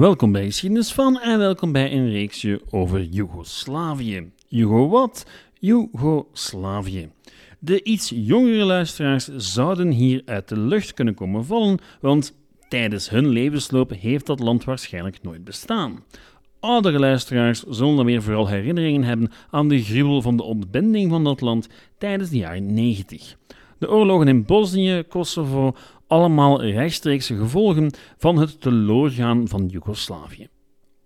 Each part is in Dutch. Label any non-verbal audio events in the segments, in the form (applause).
Welkom bij Geschiedenis van en welkom bij een reeksje over Joegoslavië. Jugo wat? Joegoslavië. De iets jongere luisteraars zouden hier uit de lucht kunnen komen vallen, want tijdens hun levensloop heeft dat land waarschijnlijk nooit bestaan. Oudere luisteraars zullen dan weer vooral herinneringen hebben aan de gruwel van de ontbinding van dat land tijdens de jaren 90. De oorlogen in Bosnië, Kosovo, allemaal rechtstreekse gevolgen van het teloorgaan van Joegoslavië.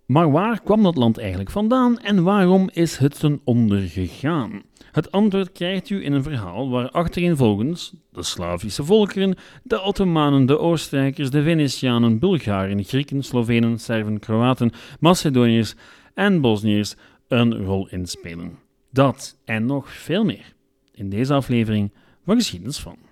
Maar waar kwam dat land eigenlijk vandaan en waarom is het ten onder gegaan? Het antwoord krijgt u in een verhaal waar achtereenvolgens de Slavische volkeren, de Ottomanen, de Oostenrijkers, de Venetianen, Bulgaren, Grieken, Slovenen, Serven, Kroaten, Macedoniërs en Bosniërs een rol inspelen. Dat en nog veel meer in deze aflevering van Geschiedenis van.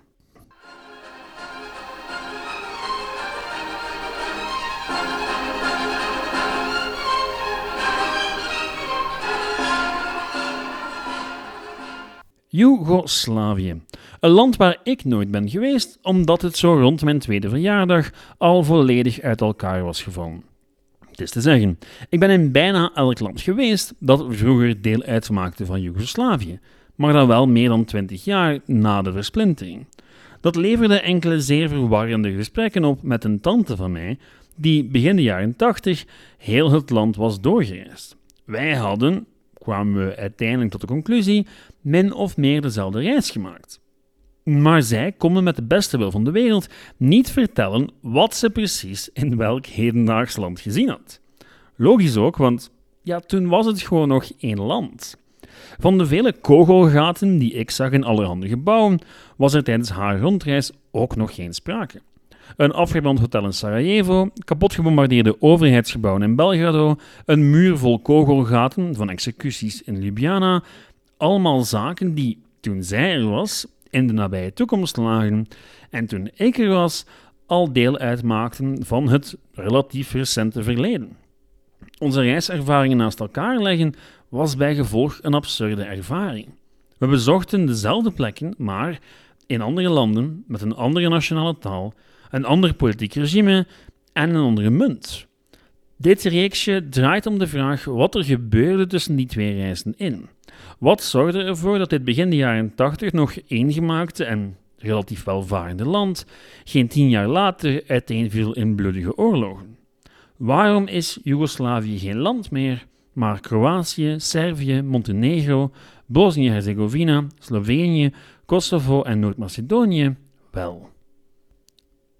Joegoslavië. Een land waar ik nooit ben geweest, omdat het zo rond mijn tweede verjaardag al volledig uit elkaar was gevallen. Het is te zeggen, ik ben in bijna elk land geweest dat vroeger deel uitmaakte van Joegoslavië, maar dan wel meer dan twintig jaar na de versplintering. Dat leverde enkele zeer verwarrende gesprekken op met een tante van mij, die begin de jaren tachtig heel het land was doorgereisd. Wij hadden, kwamen we uiteindelijk tot de conclusie, min of meer dezelfde reis gemaakt. Maar zij konden met de beste wil van de wereld niet vertellen wat ze precies in welk hedendaags land gezien had. Logisch ook, want ja, toen was het gewoon nog één land. Van de vele kogelgaten die ik zag in allerhande gebouwen, was er tijdens haar rondreis ook nog geen sprake. Een afgebrand hotel in Sarajevo, kapot gebombardeerde overheidsgebouwen in Belgrado, een muur vol kogelgaten van executies in Ljubljana, allemaal zaken die, toen zij er was, in de nabije toekomst lagen en toen ik er was, al deel uitmaakten van het relatief recente verleden. Onze reiservaringen naast elkaar leggen was bij gevolg een absurde ervaring. We bezochten dezelfde plekken, maar in andere landen, met een andere nationale taal, een ander politiek regime en een andere munt. Dit reeksje draait om de vraag wat er gebeurde tussen die twee reizen in. Wat zorgde ervoor dat dit begin de jaren 80 nog eengemaakte en relatief welvarende land geen tien jaar later uiteenviel in bloedige oorlogen? Waarom is Joegoslavië geen land meer, maar Kroatië, Servië, Montenegro, Bosnië-Herzegovina, Slovenië, Kosovo en Noord-Macedonië wel?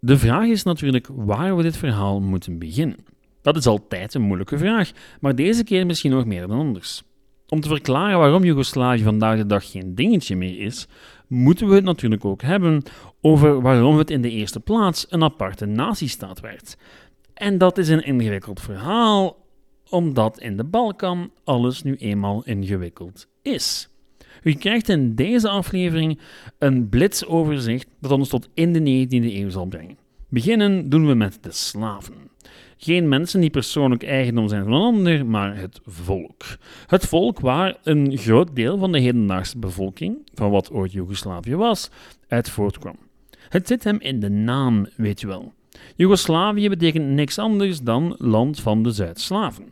De vraag is natuurlijk waar we dit verhaal moeten beginnen. Dat is altijd een moeilijke vraag, maar deze keer misschien nog meer dan anders. Om te verklaren waarom Joegoslavië vandaag de dag geen dingetje meer is, moeten we het natuurlijk ook hebben over waarom het in de eerste plaats een aparte natiestaat werd. En dat is een ingewikkeld verhaal, omdat in de Balkan alles nu eenmaal ingewikkeld is. U krijgt in deze aflevering een blitsoverzicht dat ons tot in de 19e eeuw zal brengen. Beginnen doen we met de slaven. Geen mensen die persoonlijk eigendom zijn van een ander, maar het volk. Het volk waar een groot deel van de hedendaagse bevolking, van wat ooit Joegoslavië was, uit voortkwam. Het zit hem in de naam, weet je wel. Joegoslavië betekent niks anders dan land van de Zuid-Slaven.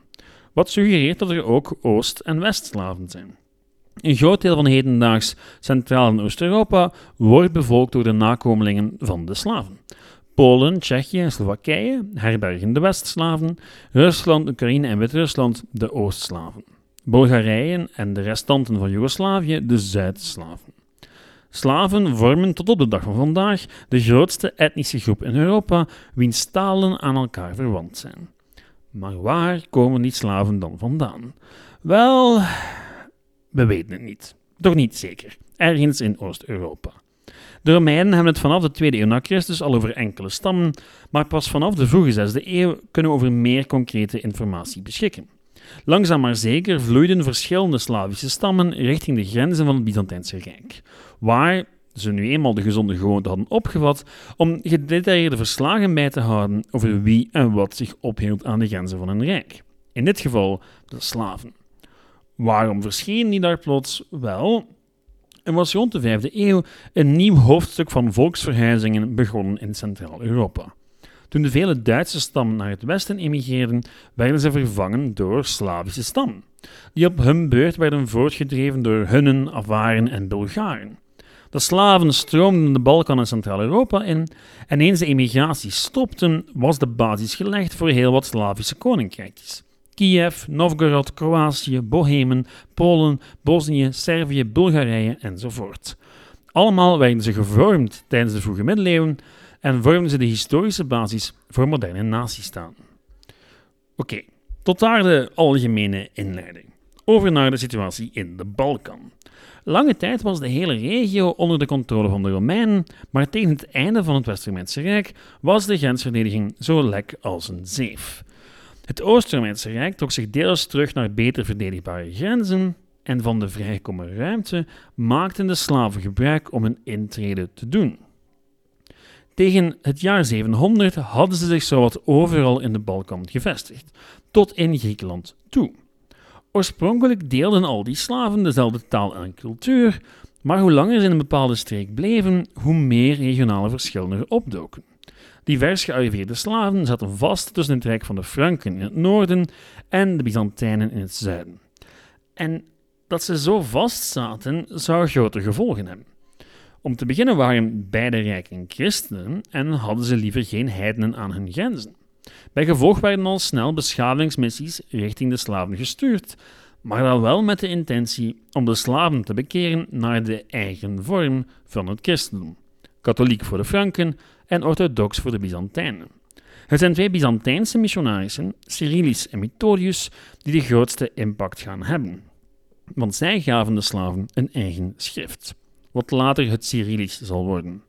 Wat suggereert dat er ook Oost- en West-Slaven zijn. Een groot deel van hedendaags Centraal- en Oost-Europa wordt bevolkt door de nakomelingen van de slaven. Polen, Tsjechië en Slowakije herbergen de West-Slaven, Rusland, Oekraïne en Wit-Rusland de Oost-Slaven. Bulgarije en de restanten van Joegoslavië de Zuid-Slaven. Slaven vormen tot op de dag van vandaag de grootste etnische groep in Europa, wiens talen aan elkaar verwant zijn. Maar waar komen die slaven dan vandaan? Wel, we weten het niet. Toch niet zeker. Ergens in Oost-Europa. De Romeinen hebben het vanaf de tweede eeuw na Christus al over enkele stammen, maar pas vanaf de vroege zesde eeuw kunnen we over meer concrete informatie beschikken. Langzaam maar zeker vloeiden verschillende Slavische stammen richting de grenzen van het Byzantijnse Rijk, waar ze nu eenmaal de gezonde gewoonte hadden opgevat om gedetailleerde verslagen bij te houden over wie en wat zich ophield aan de grenzen van een rijk. In dit geval de slaven. Waarom verschenen die daar plots? Wel, er was rond de vijfde eeuw een nieuw hoofdstuk van volksverhuizingen begonnen in Centraal-Europa. Toen de vele Duitse stammen naar het westen emigreerden, werden ze vervangen door Slavische stammen, die op hun beurt werden voortgedreven door Hunnen, Avaren en Bulgaren. De slaven stroomden de Balkan en Centraal-Europa in en eens de emigratie stopte, was de basis gelegd voor heel wat Slavische koninkrijkjes. Kiev, Novgorod, Kroatië, Bohemen, Polen, Bosnië, Servië, Bulgarije enzovoort. Allemaal werden ze gevormd tijdens de vroege middeleeuwen en vormden ze de historische basis voor moderne natiestaten. Oké, tot daar de algemene inleiding. Over naar de situatie in de Balkan. Lange tijd was de hele regio onder de controle van de Romeinen, maar tegen het einde van het West-Romeinse Rijk was de grensverdediging zo lek als een zeef. Het Oost-Romeinse Rijk trok zich deels terug naar beter verdedigbare grenzen en van de vrijgekomen ruimte maakten de slaven gebruik om hun intrede te doen. Tegen het jaar 700 hadden ze zich zowat overal in de Balkan gevestigd, tot in Griekenland toe. Oorspronkelijk deelden al die slaven dezelfde taal en cultuur, maar hoe langer ze in een bepaalde streek bleven, hoe meer regionale verschillen er opdoken. Divers gearriveerde slaven zaten vast tussen het rijk van de Franken in het noorden en de Byzantijnen in het zuiden. En dat ze zo vast zaten, zou grote gevolgen hebben. Om te beginnen waren beide rijken christenen en hadden ze liever geen heidenen aan hun grenzen. Bij gevolg werden al snel beschavingsmissies richting de slaven gestuurd, maar dan wel met de intentie om de slaven te bekeren naar de eigen vorm van het christendom. Katholiek voor de Franken en orthodox voor de Byzantijnen. Het zijn twee Byzantijnse missionarissen, Cyrillus en Methodius, die de grootste impact gaan hebben. Want zij gaven de slaven een eigen schrift, wat later het Cyrillisch zal worden.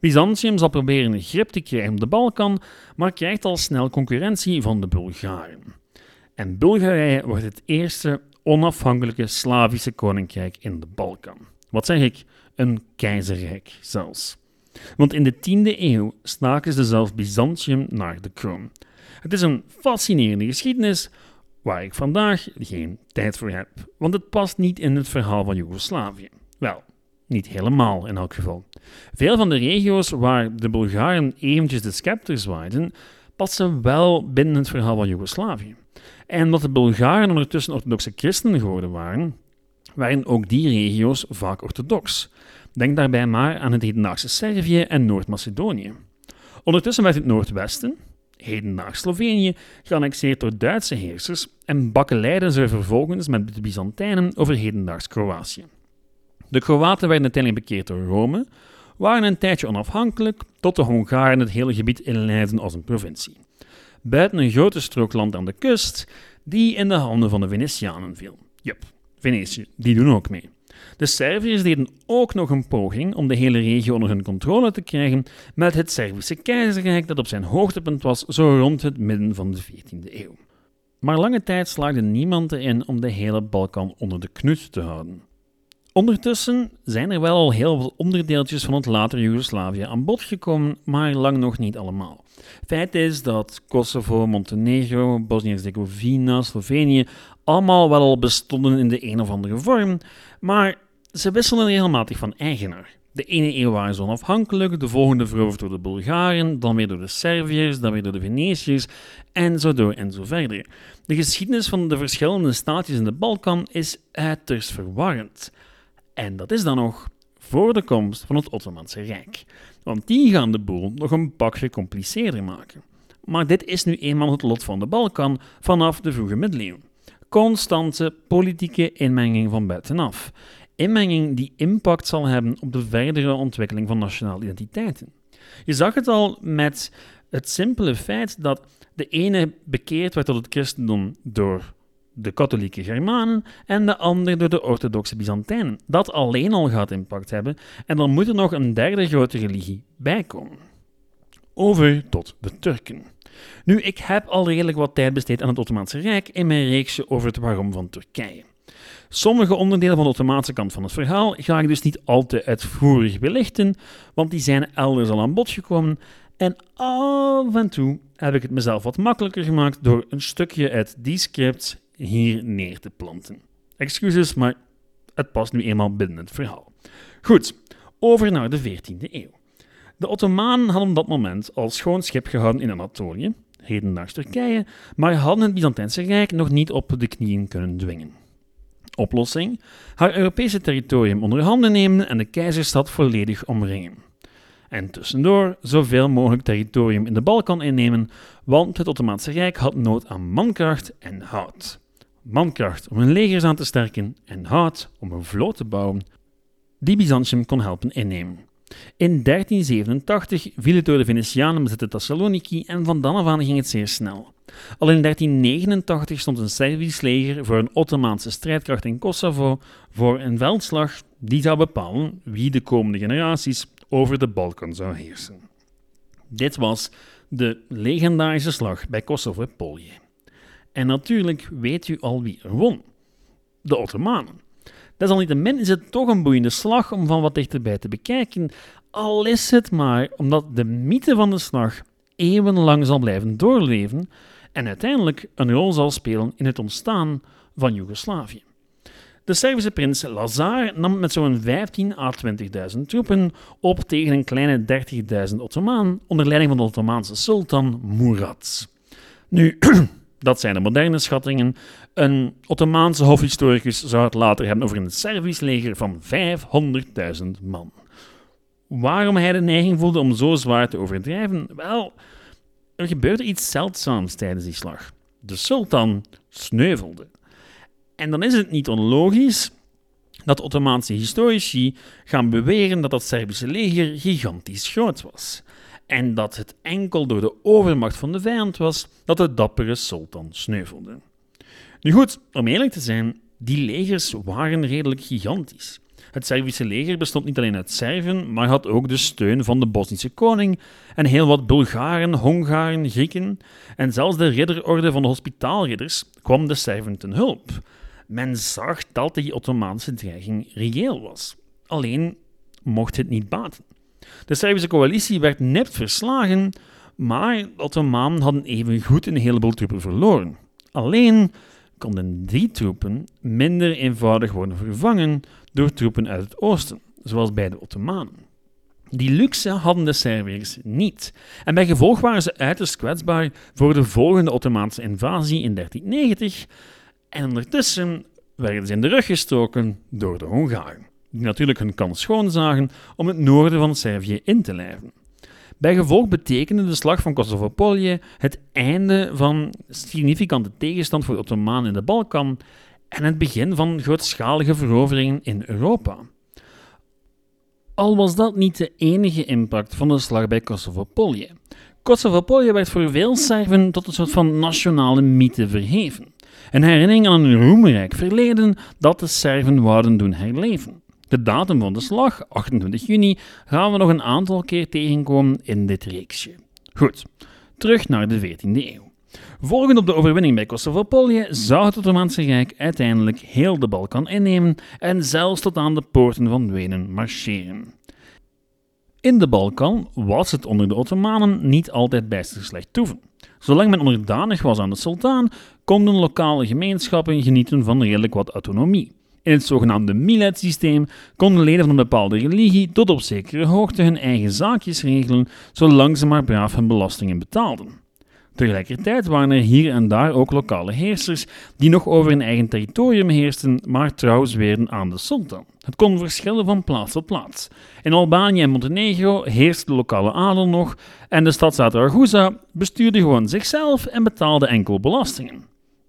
Byzantium zal proberen een grip te krijgen op de Balkan, maar krijgt al snel concurrentie van de Bulgaren. En Bulgarije wordt het eerste onafhankelijke Slavische koninkrijk in de Balkan. Wat zeg ik? Een keizerrijk zelfs. Want in de 10e eeuw staken ze zelf Byzantium naar de kroon. Het is een fascinerende geschiedenis waar ik vandaag geen tijd voor heb, want het past niet in het verhaal van Joegoslavië. Wel, niet helemaal in elk geval. Veel van de regio's waar de Bulgaren eventjes de scepter zwaaiden, passen wel binnen het verhaal van Joegoslavië. En omdat de Bulgaren ondertussen orthodoxe christenen geworden waren, waren ook die regio's vaak orthodox. Denk daarbij maar aan het hedendaagse Servië en Noord-Macedonië. Ondertussen werd het Noordwesten, hedendaags Slovenië, geannexeerd door Duitse heersers en bakkeleiden ze vervolgens met de Byzantijnen over hedendaags Kroatië. De Kroaten werden uiteindelijk bekeerd door Rome, waren een tijdje onafhankelijk, tot de Hongaren het hele gebied inleidden als een provincie. Buiten een grote strook land aan de kust, die in de handen van de Venetianen viel. Jup, Venetië, die doen ook mee. De Serviërs deden ook nog een poging om de hele regio onder hun controle te krijgen met het Servische keizerrijk dat op zijn hoogtepunt was zo rond het midden van de 14e eeuw. Maar lange tijd slaagde niemand erin om de hele Balkan onder de knut te houden. Ondertussen zijn er wel al heel veel onderdeeltjes van het later Joegoslavië aan bod gekomen, maar lang nog niet allemaal. Feit is dat Kosovo, Montenegro, Bosnië-Herzegovina, Slovenië allemaal wel al bestonden in de een of andere vorm, maar ze wisselen regelmatig van eigenaar. De ene eeuw waren ze onafhankelijk, de volgende veroverd door de Bulgaren, dan weer door de Serviërs, dan weer door de Venetiërs, en zo door en zo verder. De geschiedenis van de verschillende staatjes in de Balkan is uiterst verwarrend. En dat is dan nog voor de komst van het Ottomaanse Rijk. Want die gaan de boel nog een pak gecompliceerder maken. Maar dit is nu eenmaal het lot van de Balkan vanaf de vroege middeleeuwen. Constante politieke inmenging van buitenaf. Inmenging die impact zal hebben op de verdere ontwikkeling van nationale identiteiten. Je zag het al met het simpele feit dat de ene bekeerd werd tot het christendom door de katholieke Germanen en de andere door de orthodoxe Byzantijnen. Dat alleen al gaat impact hebben en dan moet er nog een derde grote religie bijkomen. Over tot de Turken. Nu, ik heb al redelijk wat tijd besteed aan het Ottomaanse Rijk in mijn reeksje over het waarom van Turkije. Sommige onderdelen van de Ottomaanse kant van het verhaal ga ik dus niet al te uitvoerig belichten, want die zijn elders al aan bod gekomen. En af en toe heb ik het mezelf wat makkelijker gemaakt door een stukje uit die scripts hier neer te planten. Excuses, maar het past nu eenmaal binnen het verhaal. Goed, over naar de 14e eeuw. De Ottomanen hadden op dat moment al schoon schip gehouden in Anatolië, hedendaags Turkije, maar hadden het Byzantijnse Rijk nog niet op de knieën kunnen dwingen. Oplossing: haar Europese territorium onder handen nemen en de keizerstad volledig omringen. En tussendoor zoveel mogelijk territorium in de Balkan innemen, want het Ottomaanse Rijk had nood aan mankracht en hout. Mankracht om hun legers aan te sterken en hout om een vloot te bouwen die Byzantium kon helpen innemen. In 1387 viel het door de Venetianen bezette Thessaloniki en van dan af aan ging het zeer snel. Al in 1389 stond een Servisch leger voor een Ottomaanse strijdkracht in Kosovo voor een veldslag die zou bepalen wie de komende generaties over de Balkan zou heersen. Dit was de legendarische slag bij Kosovo-Polje. En natuurlijk weet u al wie er won. De Ottomanen. Desalniettemin is het toch een boeiende slag om van wat dichterbij te bekijken, al is het maar omdat de mythe van de slag eeuwenlang zal blijven doorleven en uiteindelijk een rol zal spelen in het ontstaan van Joegoslavië. De Servische prins Lazar nam met zo'n 15 à 20.000 troepen op tegen een kleine 30.000 Ottomaan onder leiding van de Ottomaanse sultan Murad. Nu, (clears throat) dat zijn de moderne schattingen. Een Ottomaanse hofhistoricus zou het later hebben over een Servisch leger van 500.000 man. Waarom hij de neiging voelde om zo zwaar te overdrijven? Wel, er gebeurde iets zeldzaams tijdens die slag. De sultan sneuvelde. En dan is het niet onlogisch dat Ottomaanse historici gaan beweren dat dat Servische leger gigantisch groot was. En dat het enkel door de overmacht van de vijand was dat de dappere sultan sneuvelde. Nu goed, om eerlijk te zijn, die legers waren redelijk gigantisch. Het Servische leger bestond niet alleen uit Serven, maar had ook de steun van de Bosnische koning en heel wat Bulgaren, Hongaren, Grieken en zelfs de ridderorde van de hospitaalridders kwam de Serven ten hulp. Men zag dat die Ottomaanse dreiging reëel was. Alleen mocht het niet baten. De Servische coalitie werd net verslagen, maar de Ottomanen hadden evengoed een heleboel troepen verloren. Alleen konden die troepen minder eenvoudig worden vervangen door troepen uit het oosten, zoals bij de Ottomanen. Die luxe hadden de Serviërs niet, en bij gevolg waren ze uiterst kwetsbaar voor de volgende Ottomaanse invasie in 1390, en ondertussen werden ze in de rug gestoken door de Hongaren, die natuurlijk hun kans schoon zagen om het noorden van Servië in te lijven. Bij gevolg betekende de slag van Kosovo-Polje het einde van significante tegenstand voor de Ottomanen in de Balkan en het begin van grootschalige veroveringen in Europa. Al was dat niet de enige impact van de slag bij Kosovo-Polje. Kosovo-Polje werd voor veel Serven tot een soort van nationale mythe verheven. Een herinnering aan een roemrijk verleden dat de Serven wouden doen herleven. De datum van de slag, 28 juni, gaan we nog een aantal keer tegenkomen in dit reeksje. Goed, terug naar de 14e eeuw. Volgend op de overwinning bij Kosovo-Polje zou het Ottomaanse Rijk uiteindelijk heel de Balkan innemen en zelfs tot aan de poorten van Wenen marcheren. In de Balkan was het onder de Ottomanen niet altijd bijster slecht toeven. Zolang men onderdanig was aan de sultan, konden lokale gemeenschappen genieten van redelijk wat autonomie. In het zogenaamde Millet-systeem konden leden van een bepaalde religie tot op zekere hoogte hun eigen zaakjes regelen, zolang ze maar braaf hun belastingen betaalden. Tegelijkertijd waren er hier en daar ook lokale heersers die nog over hun eigen territorium heersten, maar trouw zweerden aan de sultan. Het kon verschillen van plaats tot plaats. In Albanië en Montenegro heerste de lokale adel nog en de stadstaat Ragusa bestuurde gewoon zichzelf en betaalde enkel belastingen.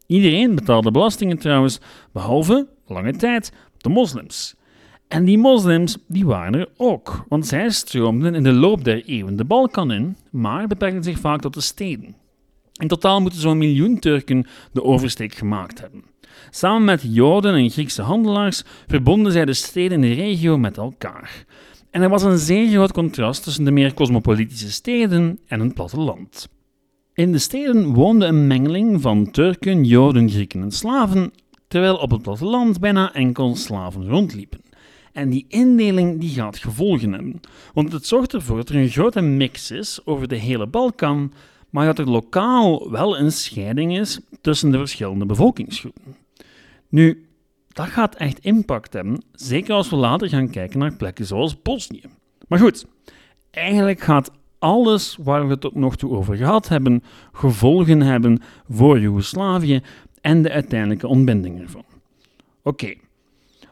Iedereen betaalde belastingen trouwens, behalve, lange tijd, de moslims. En die moslims die waren er ook, want zij stroomden in de loop der eeuwen de Balkan in, maar beperkten zich vaak tot de steden. In totaal moeten zo'n miljoen Turken de oversteek gemaakt hebben. Samen met Joden en Griekse handelaars verbonden zij de steden in de regio met elkaar. En er was een zeer groot contrast tussen de meer cosmopolitische steden en het platteland. In de steden woonde een mengeling van Turken, Joden, Grieken en Slaven, terwijl op het platteland bijna enkel slaven rondliepen. En die indeling die gaat gevolgen hebben, want het zorgt ervoor dat er een grote mix is over de hele Balkan, maar dat er lokaal wel een scheiding is tussen de verschillende bevolkingsgroepen. Nu, dat gaat echt impact hebben, zeker als we later gaan kijken naar plekken zoals Bosnië. Maar goed, eigenlijk gaat alles waar we het tot nog toe over gehad hebben, gevolgen hebben voor Joegoslavië en de uiteindelijke ontbinding ervan. Oké.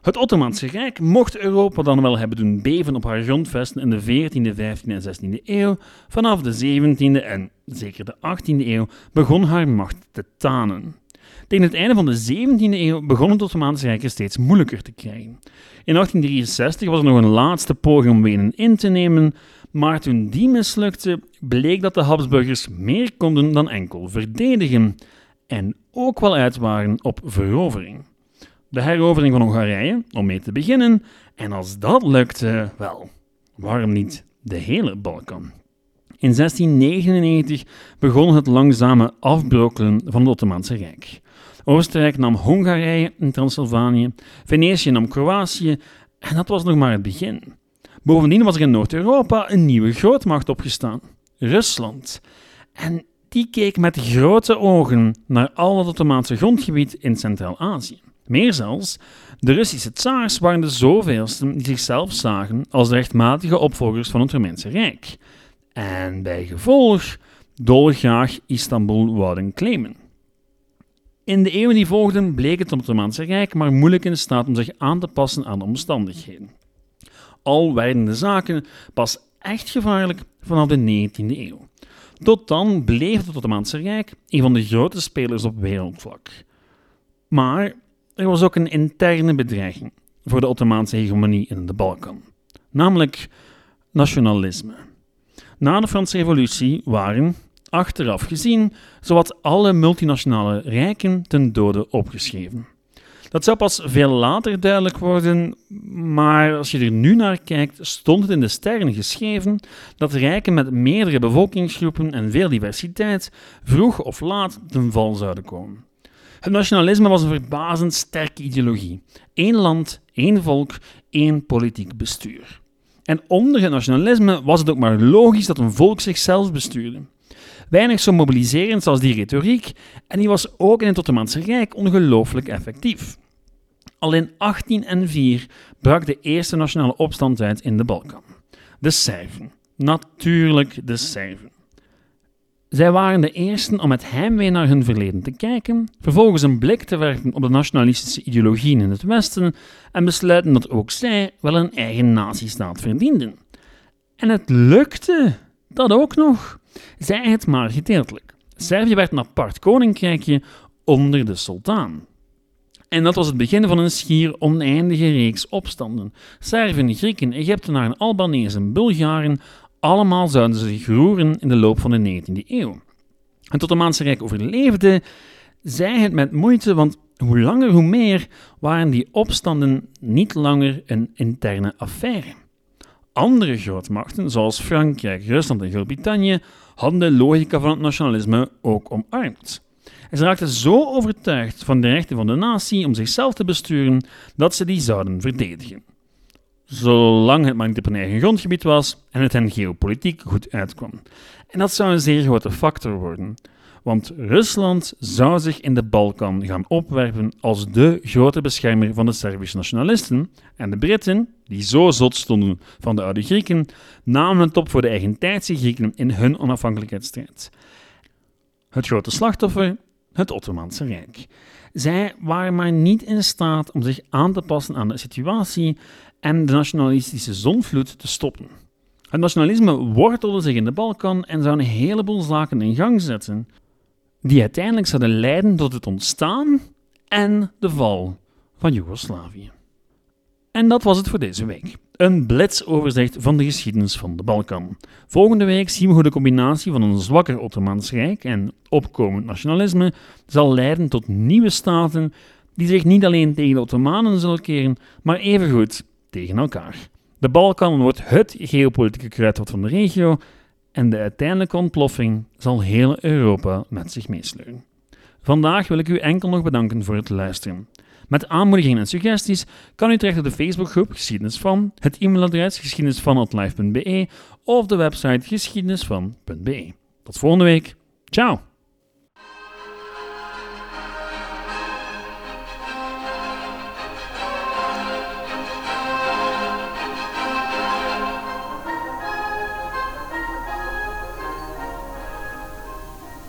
Het Ottomaanse Rijk mocht Europa dan wel hebben doen beven op haar grondvesten in de 14e, 15e en 16e eeuw. Vanaf de 17e en zeker de 18e eeuw begon haar macht te tanen. Tegen het einde van de 17e eeuw begon het Ottomaanse Rijk er steeds moeilijker te krijgen. In 1863 was er nog een laatste poging om Wenen in te nemen, maar toen die mislukte, bleek dat de Habsburgers meer konden dan enkel verdedigen en ook wel uit waren op verovering. De herovering van Hongarije, om mee te beginnen, en als dat lukte, wel, waarom niet de hele Balkan? In 1699 begon het langzame afbrokkelen van het Ottomaanse Rijk. Oostenrijk nam Hongarije en Transylvanië, Venetië nam Kroatië en dat was nog maar het begin. Bovendien was er in Noord-Europa een nieuwe grootmacht opgestaan, Rusland. En die keek met grote ogen naar al het Ottomaanse grondgebied in Centraal-Azië. Meer zelfs, de Russische tsaars waren de zoveelsten die zichzelf zagen als de rechtmatige opvolgers van het Romeinse Rijk. En bij gevolg dolgraag Istanbul wouden claimen. In de eeuwen die volgden bleek het Ottomaanse Rijk maar moeilijk in staat om zich aan te passen aan de omstandigheden. Al werden de zaken pas echt gevaarlijk vanaf de 19e eeuw. Tot dan bleef het Ottomaanse Rijk een van de grote spelers op wereldvlak. Maar er was ook een interne bedreiging voor de Ottomaanse hegemonie in de Balkan, namelijk nationalisme. Na de Franse Revolutie waren, achteraf gezien, zowat alle multinationale rijken ten dode opgeschreven. Dat zou pas veel later duidelijk worden, maar als je er nu naar kijkt, stond het in de sterren geschreven dat rijken met meerdere bevolkingsgroepen en veel diversiteit vroeg of laat ten val zouden komen. Het nationalisme was een verbazend sterke ideologie. Eén land, één volk, één politiek bestuur. En onder het nationalisme was het ook maar logisch dat een volk zichzelf bestuurde. Weinig zo mobiliserend als die retoriek, en die was ook in het Ottomaanse Rijk ongelooflijk effectief. Al in 1804 brak de eerste nationale opstand uit in de Balkan. De Serven. Natuurlijk de Serven. Zij waren de eersten om met heimwee naar hun verleden te kijken, vervolgens een blik te werpen op de nationalistische ideologieën in het Westen en besluiten dat ook zij wel een eigen natiestaat verdienden. En het lukte dat ook nog. Zij het maar gedeeltelijk. Servië werd een apart koninkrijkje onder de sultan. En dat was het begin van een schier oneindige reeks opstanden. Serven, Grieken, Egyptenaren, Albanezen, Bulgaren, allemaal zouden zich roeren in de loop van de 19e eeuw. Het Ottomaanse Rijk overleefde, zij het met moeite, want hoe langer hoe meer waren die opstanden niet langer een interne affaire. Andere grootmachten, zoals Frankrijk, Rusland en Groot-Brittannië, hadden de logica van het nationalisme ook omarmd. En ze raakten zo overtuigd van de rechten van de natie om zichzelf te besturen dat ze die zouden verdedigen. Zolang het maar niet op een eigen grondgebied was en het hen geopolitiek goed uitkwam. En dat zou een zeer grote factor worden. Want Rusland zou zich in de Balkan gaan opwerpen als de grote beschermer van de Servische nationalisten. En de Britten, die zo zot stonden van de oude Grieken, namen het op voor de eigentijdse Grieken in hun onafhankelijkheidsstrijd. Het grote slachtoffer het Ottomaanse Rijk. Zij waren maar niet in staat om zich aan te passen aan de situatie en de nationalistische zonvloed te stoppen. Het nationalisme wortelde zich in de Balkan en zou een heleboel zaken in gang zetten, die uiteindelijk zouden leiden tot het ontstaan en de val van Joegoslavië. En dat was het voor deze week. Een blitsoverzicht van de geschiedenis van de Balkan. Volgende week zien we hoe de combinatie van een zwakker Ottomaans Rijk en opkomend nationalisme zal leiden tot nieuwe staten die zich niet alleen tegen de Ottomanen zullen keren, maar evengoed tegen elkaar. De Balkan wordt het geopolitieke kruidvat van de regio en de uiteindelijke ontploffing zal heel Europa met zich meesleuren. Vandaag wil ik u enkel nog bedanken voor het luisteren. Met aanmoedigingen en suggesties kan u terecht op de Facebookgroep Geschiedenis van, het e-mailadres geschiedenisvan.live.be of de website geschiedenisvan.be. Tot volgende week. Ciao!